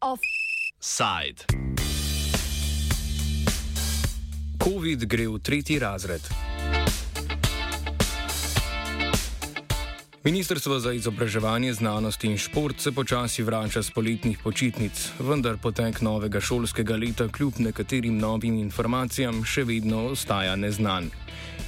Offside. COVID gre v tretji razred. Ministrstvo za izobraževanje, znanost in šport se počasi vrača z poletnih počitnic, vendar potek novega šolskega leta kljub nekaterim novim informacijam še vedno ostaja neznan.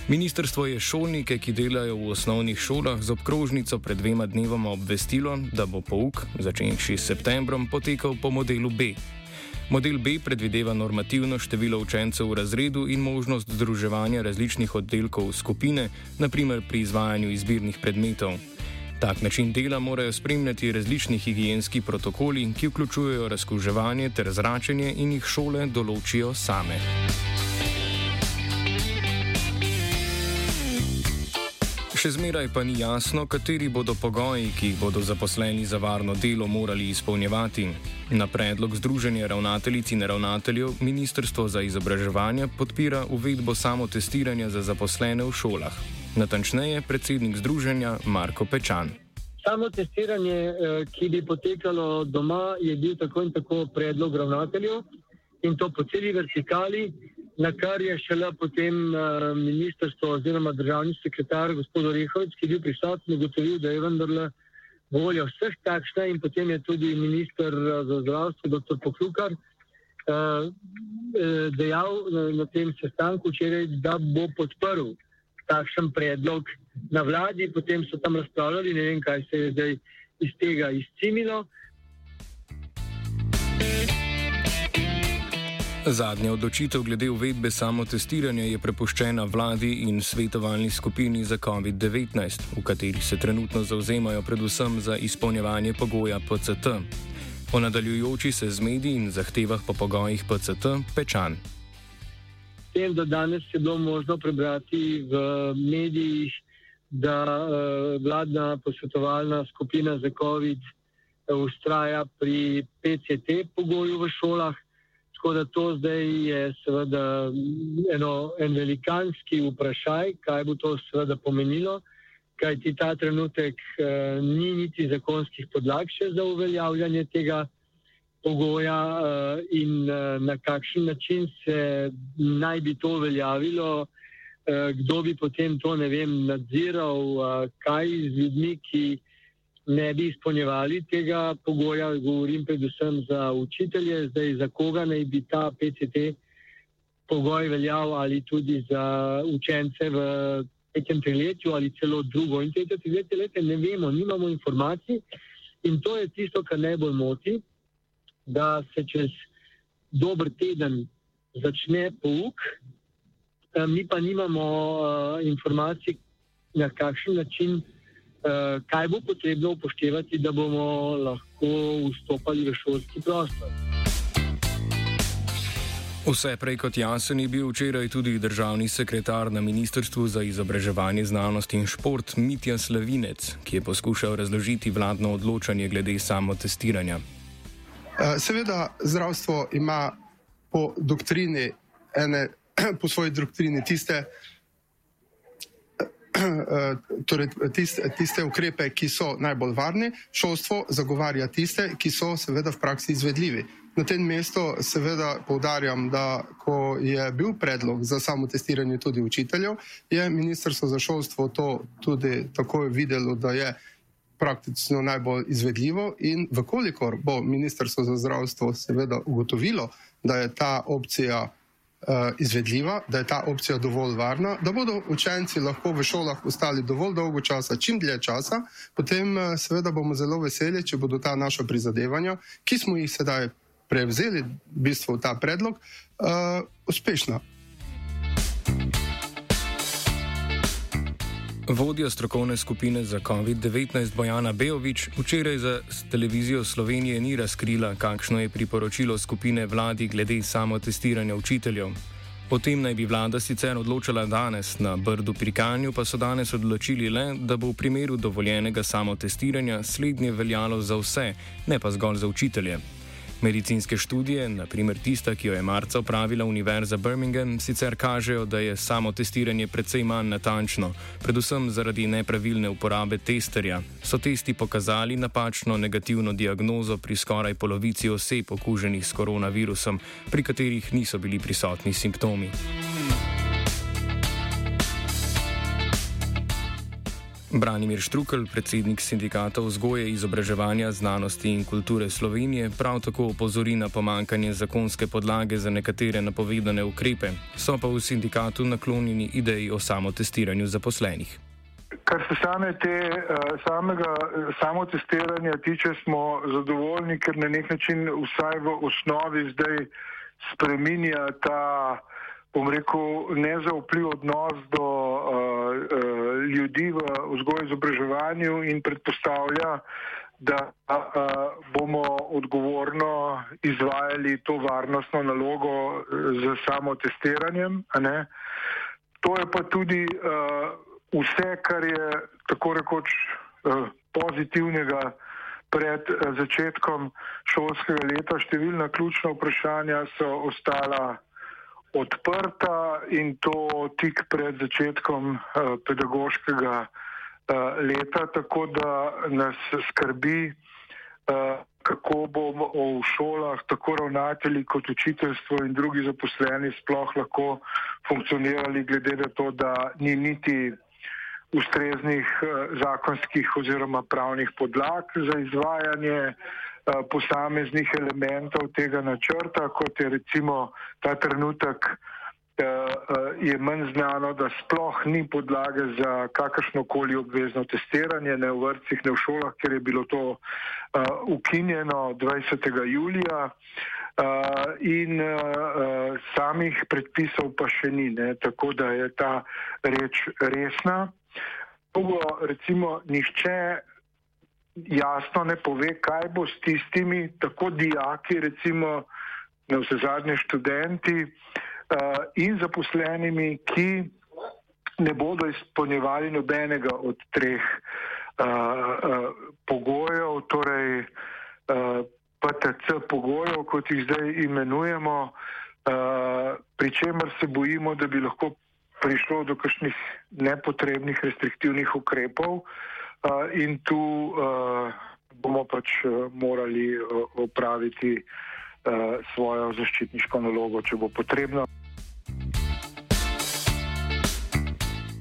Ministrstvo je šolnike, ki delajo v osnovnih šolah, z obkrožnico pred dvema dnevoma obvestilo, da bo pouk, začenši s septembrom, potekal po modelu B. Model B predvideva normativno število učencev v razredu in možnost združevanja različnih oddelkov v skupine, naprimer pri izvajanju izbirnih predmetov. Tak način dela morajo spremljati različni higijenski protokoli, ki vključujejo razkuževanje ter zračenje in jih šole določijo same. Še zmeraj pa ni jasno, kateri bodo pogoji, ki jih bodo zaposleni za varno delo morali izpolnjevati. Na predlog Združenja ravnateljic in ravnateljev Ministrstvo za izobraževanje podpira uvedbo samotestiranja za zaposlene v šolah. Natančneje predsednik Združenja Marko Pečan. Samo testiranje, eh, ki bi potekalo doma, je bil tako in tako predlog ravnateljev in to po celi vertikali na kar je šele potem uh, ministrstvo oziroma državni sekretar gospod Orehovic, ki je bil prisoten, ugotovil, da je vendarle volja vseh takšna in potem je tudi minister uh, za zdravstvo, dr. Poklukar, uh, dejal na, na tem sestanku včeraj, da bo podprl takšen predlog na vladi, potem so tam razpravljali, ne vem, kaj se je zdaj iz tega izcimilo. Zadnja odločitev glede uvedbe samotestiranja je prepuščena vladi in svetovalni skupini za COVID-19, v kateri se trenutno zauzemajo predvsem za izpolnjevanje pogoja PCT. O nadaljujoči se zmedi in zahtevah po pogojih PCT pečan. Tem, da danes je bilo možno prebrati v medijih, da uh, vladna posvetovalna skupina za COVID ustraja pri PCT pogoju v šolah. Tako da to zdaj je seveda eno, en velikanski vprašaj, kaj bo to seveda pomenilo, kaj ti ta trenutek uh, ni niti zakonskih podlag še za uveljavljanje tega pogoja uh, in uh, na kakšen način se naj bi to uveljavilo, uh, kdo bi potem to ne vem nadziral, uh, kaj z ljudmi, ki ne bi izpolnjevali tega pogoja, govorim predvsem za učitelje, zdaj za koga naj bi ta PCT pogoj veljal ali tudi za učence v tretjem triletju ali celo drugo in tretje triletje, lete, ne vemo, nimamo informacij. In to je tisto, kar najbolj moti, da se čez dober teden začne pouk, mi pa nimamo uh, informacij, na kakšen način kaj bo potrebno upoštevati, da bomo lahko vstopali v šolski prostor. Vse prej kot jasen je bil včeraj tudi državni sekretar na Ministrstvu za izobraževanje, znanost in šport Mitja Slavinec, ki je poskušal razložiti vladno odločanje glede samotestiranja. Eh, seveda, zdravstvo ima po doktrini, ene, po svoji doktrini tiste, Eh, torej tiste, tiste ukrepe, ki so najbolj varni, šolstvo zagovarja tiste, ki so seveda v praksi izvedljivi. Na tem mestu seveda povdarjam, da ko je bil predlog za samo testiranje tudi učiteljev, je Ministrstvo za šolstvo to tudi tako videlo, da je praktično najbolj izvedljivo in vkolikor bo Ministrstvo za zdravstvo seveda ugotovilo, da je ta opcija izvedljiva, da je ta opcija dovolj varna, da bodo učenci lahko v šolah ostali dovolj dolgo časa, čim dlje časa, potem uh, seveda bomo zelo veseli, če bodo ta naša prizadevanja, ki smo jih sedaj prevzeli, v bistvu ta predlog, uh, uspešna. Vodja strokovne skupine za COVID-19 Bojana Bejovič včeraj za televizijo Slovenije ni razkrila, kakšno je priporočilo skupine vladi glede samotestiranja učiteljev. O tem naj bi vlada sicer odločila danes, na Brdu pri Kanju pa so danes odločili le, da bo v primeru dovoljenega samotestiranja slednje veljalo za vse, ne pa zgolj za učitelje. Medicinske študije, naprimer tista, ki jo je marca opravila Univerza Birmingham, sicer kažejo, da je samo testiranje precej manj natančno, predvsem zaradi nepravilne uporabe testerja. So testi pokazali napačno negativno diagnozo pri skoraj polovici oseb okuženih s koronavirusom, pri katerih niso bili prisotni simptomi. Branimir Štrukelj, predsednik sindikata vzgoje, izobraževanja, znanosti in kulture Slovenije, prav tako opozori na pomankanje zakonske podlage za nekatere napovedane ukrepe, so pa v sindikatu naklonjeni ideji o samotestiranju zaposlenih. Kar se same te, eh, samega samotestiranja tiče, smo zadovoljni, ker na nek način vsaj v osnovi zdaj spreminja ta bom rekel, nezaupljiv odnos do uh, uh, ljudi v vzgoju in izobraževanju in predpostavlja, da uh, bomo odgovorno izvajali to varnostno nalogo z samo testiranjem. To je pa tudi uh, vse, kar je tako rekoč uh, pozitivnega. Pred začetkom šolskega leta številna ključna vprašanja so ostala odprta in to tik pred začetkom uh, pedagoškega uh, leta, tako da nas skrbi, uh, kako bomo v šolah, tako ravnatelji kot učiteljstvo in drugi zaposleni sploh lahko funkcionirali, glede na to, da ni niti ustreznih zakonskih oziroma pravnih podlag za izvajanje Eh, posameznih elementov tega načrta, kot je recimo ta trenutek, eh, eh, je manj znano, da sploh ni podlage za kakršnokoli obvezno testiranje, ne v vrtcih, ne v šolah, ker je bilo to ukinjeno 20. julija. Uh, in uh, samih predpisov pa še ni, ne? tako da je ta reč resna. Drugo, recimo, nišče jasno ne pove, kaj bo s tistimi, tako dijaki, recimo na vse zadnje študenti uh, in zaposlenimi, ki ne bodo izpolnjevali nobenega od treh uh, uh, pogojev, torej uh, PTC pogojev, kot jih zdaj imenujemo, uh, pri čemer se bojimo, da bi lahko prišlo do kakšnih nepotrebnih restriktivnih ukrepov. Uh, in tu uh, bomo pač uh, morali opraviti svojo zaščitniško nalogo, če bo potrebno.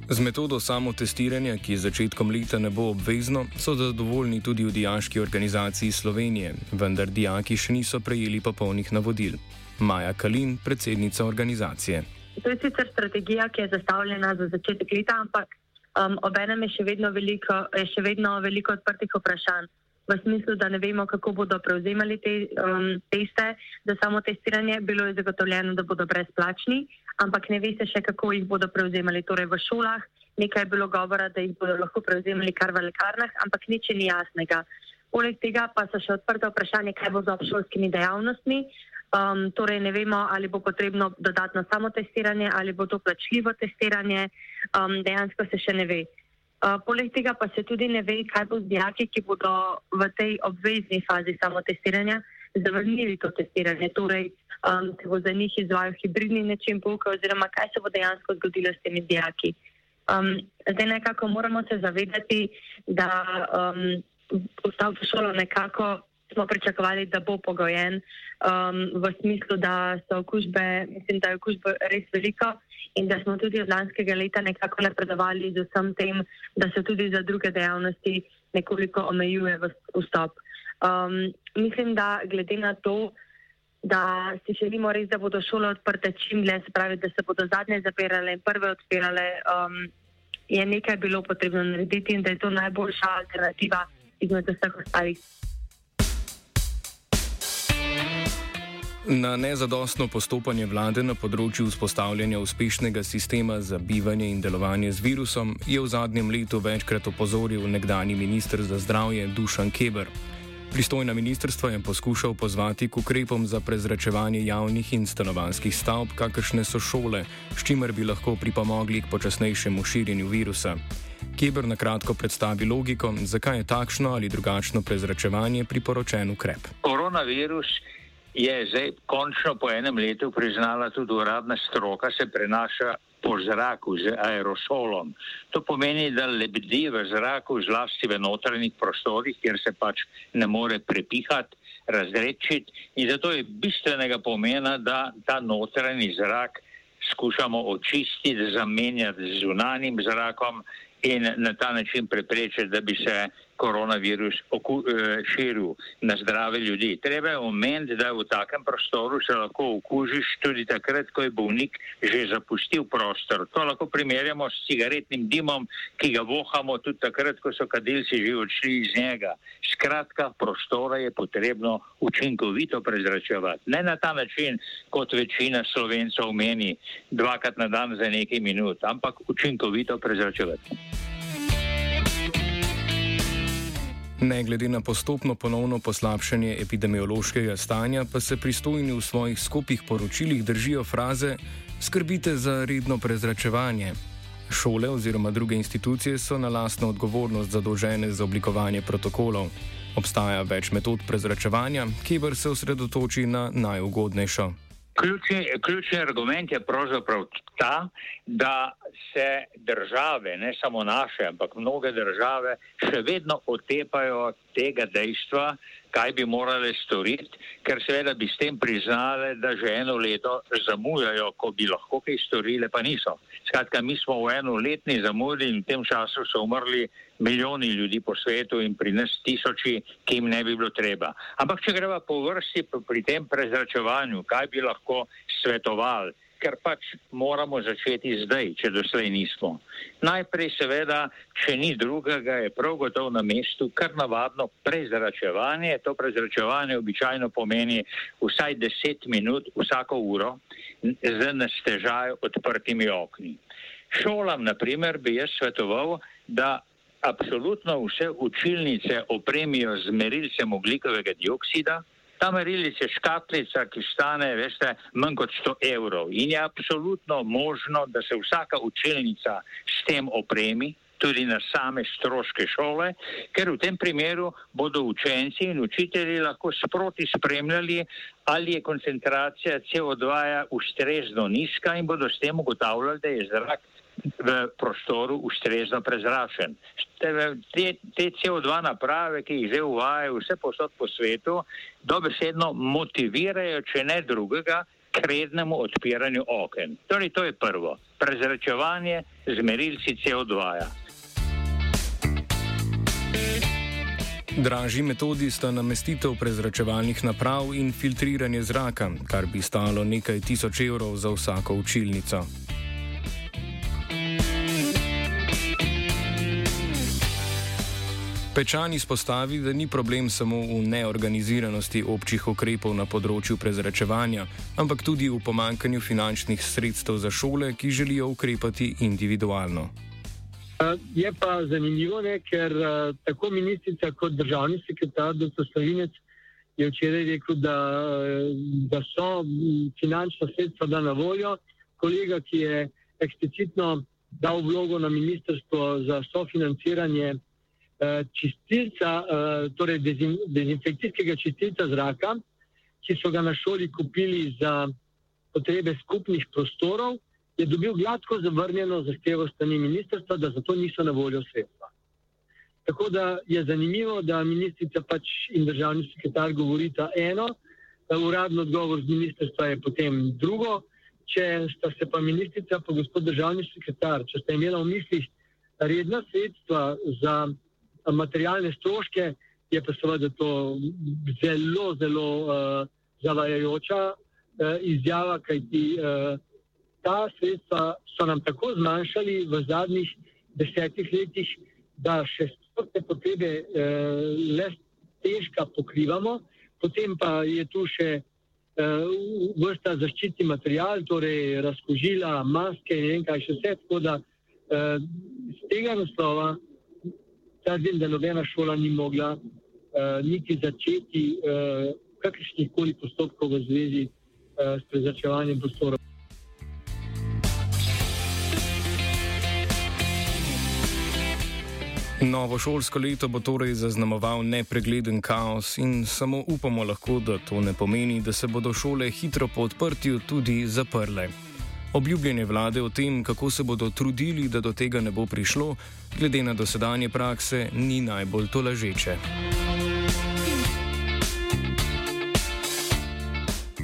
Z metodo samotestiranja, ki z začetkom leta ne bo obvezno, so zadovoljni tudi v Dijaški organizaciji Slovenije, vendar dijaki še niso prejeli popolnih navodil. Maja Kalin, predsednica organizacije. To je sicer strategija, ki je zastavljena za začetek leta, ampak Um, Obenem je še vedno veliko, še vedno veliko odprtih vprašanj. V smislu, da ne vemo, kako bodo prevzemali te um, teste, za samo testiranje bilo je zagotovljeno, da bodo brezplačni, ampak ne veste še, kako jih bodo prevzemali. Torej v šolah nekaj je bilo govora, da jih bodo lahko prevzemali kar v lekarnah, ampak nič ni jasnega. Poleg tega pa so še odprte vprašanje, kaj bo z obšolskimi dejavnostmi. Um, torej ne vemo, ali bo potrebno dodatno samo testiranje ali bo to plačljivo testiranje. Um, dejansko se še ne ve. Uh, poleg tega pa se tudi ne ve, kaj bo z dijaki, ki bodo v tej obvezni fazi samo testiranja zavrnili to testiranje. Torej, um, se bo za njih izvajal hibridni način pouka oziroma kaj se bo dejansko zgodilo s temi dijaki. Um, zdaj nekako moramo se zavedati, da um, vstav v šolo nekako smo pričakovali, da bo pogojen um, v smislu, da so okužbe, mislim, da je okužbe res veliko in da smo tudi od lanskega leta nekako napredovali z vsem tem, da se tudi za druge dejavnosti nekoliko omejuje vstop. Um, mislim, da glede na to, da si želimo res, da bodo šole odprte čim dlje, se pravi, da se bodo zadnje zapirale in prve odpirale, um, je nekaj bilo potrebno narediti in da je to najboljša alternativa izmed vseh ostalih. Na nezadostno postopanje vlade na področju vzpostavljanja uspešnega sistema za bivanje in delovanje z virusom je v zadnjem letu večkrat opozoril nekdani ministr za zdravje Dušan Keber. Pristojna ministrstva je poskušal pozvati k ukrepom za prezračevanje javnih in stanovanskih stavb, kakršne so šole, s čimer bi lahko pripomogli k počasnejšemu širjenju virusa. Keber na kratko predstavi logiko, zakaj je takšno ali drugačno prezračevanje priporočen ukrep. Koronavirus je zdaj končno po enem letu priznala tudi uradna stroka, se prenaša po zraku z aerosolom. To pomeni, da lebdi v zraku, zlasti v notranjih prostorih, kjer se pač ne more prepihati, razrečiti. In zato je bistvenega pomena, da ta notranji zrak skušamo očistiti, zamenjati z zunanjim zrakom in na ta način preprečiti, da bi se koronavirus oku, eh, širil na zdrave ljudi. Treba je omeniti, da v takem prostoru se lahko okužiš tudi takrat, ko je bolnik že zapustil prostor. To lahko primerjamo s cigaretnim dimom, ki ga vohamo tudi takrat, ko so kadilci že odšli iz njega. Skratka, prostora je potrebno učinkovito prezračevati. Ne na ta način, kot večina slovencev meni, dvakrat na dan za nekaj minut, ampak učinkovito prezračevati. Ne glede na postopno ponovno poslabšanje epidemiološkega stanja, pa se pristojni v svojih skupih poročilih držijo fraze: skrbite za redno prezračevanje. Šole oziroma druge institucije so na lastno odgovornost zadolžene za oblikovanje protokolov. Obstaja več metod prezračevanja, kjer se osredotoči na najugodnejšo. Ključni, ključni argument je pravzaprav ta, da se države, ne samo naše, ampak mnoge države, še vedno otepajo tega dejstva, kaj bi morale storiti, ker seveda bi s tem priznale, da že eno leto zamujajo, ko bi lahko kaj storile, pa niso. Skratka, mi smo v enoletni zamudi in v tem času so umrli milijoni ljudi po svetu in pri nas tisoči, ki jim ne bi bilo treba. Ampak če greva po vrsti pri tem prezračevanju, kaj bi lahko svetovali, ker pač moramo začeti zdaj, če doslej nismo. Najprej seveda, če ni drugega, je prav gotovo na mestu kar navadno prezračevanje. To prezračevanje običajno pomeni vsaj 10 minut vsako uro z nastežaj odprtimi okni. Šolam, na primer, bi jaz svetoval, da absolutno vse učilnice opremijo z merilcem oglikovega dioksida. Ta merilec je škatlica, ki stane, veste, manj kot 100 evrov. In je absolutno možno, da se vsaka učilnica s tem opremi, tudi na same stroške šole, ker v tem primeru bodo učenci in učitelji lahko sproti spremljali, ali je koncentracija CO2 ustrezno nizka in bodo s tem ugotavljali, da je zrak v prostoru ustrezno prezračen. Te, te CO2 naprave, ki jih zdaj uvajajo vse posod po svetu, dobesedno motivirajo, če ne drugega, k rednemu odpiranju oken. Torej, to je prvo. Prezračevanje z merilci CO2. -ja. Dražji metodi sta namestitev prezračevalnih naprav in filtriranje zraka, kar bi stalo nekaj tisoč evrov za vsako učilnico. Pečan izpostavi, da ni problem samo v neorganiziranosti občih ukrepov na področju prezračevanja, ampak tudi v pomankanju finančnih sredstev za šole, ki želijo ukrepati individualno. Je pa zanimivo, ne, ker tako ministrica kot državni sekretar dr. Slavinec je včeraj rekel, da, da so finančna sredstva da na voljo. Kolega, ki je eksplicitno dal vlogo na ministrstvo za sofinanciranje Eh, čistilca, eh, torej dezin, dezinfekcijskega čistilca zraka, ki so ga na šoli kupili za potrebe skupnih prostorov, je dobil gladko zavrnjeno zahtevo strani ministrstva, da za to niso na voljo sredstva. Tako da je zanimivo, da ministrica pač in državni sekretar govorita eno, uradno odgovor z ministrstva je potem drugo. Če sta se pa ministrica pa gospod državni sekretar, če sta imela v mislih redna sredstva za materialne stroške, je pa seveda to zelo, zelo uh, zavajajoča uh, izjava, kajti uh, ta sredstva so nam tako zmanjšali v zadnjih desetih letih, da še stotne potrebe uh, le težko pokrivamo, potem pa je tu še uh, vrsta zaščitni material, torej razkožila, maske in kaj še vse. Tako da uh, z tega naslova trdim, da nobena šola ni mogla uh, niti začeti uh, kakršnih koli postopkov v zvezi uh, s prezračevanjem prostorov. Novo šolsko leto bo torej zaznamoval nepregleden kaos in samo upamo lahko, da to ne pomeni, da se bodo šole hitro po odprtju tudi zaprle. Obljubljene vlade o tem, kako se bodo trudili, da do tega ne bo prišlo, glede na dosedanje prakse, ni najbolj tolažeče.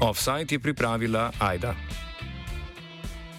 Offside je pripravila Aida.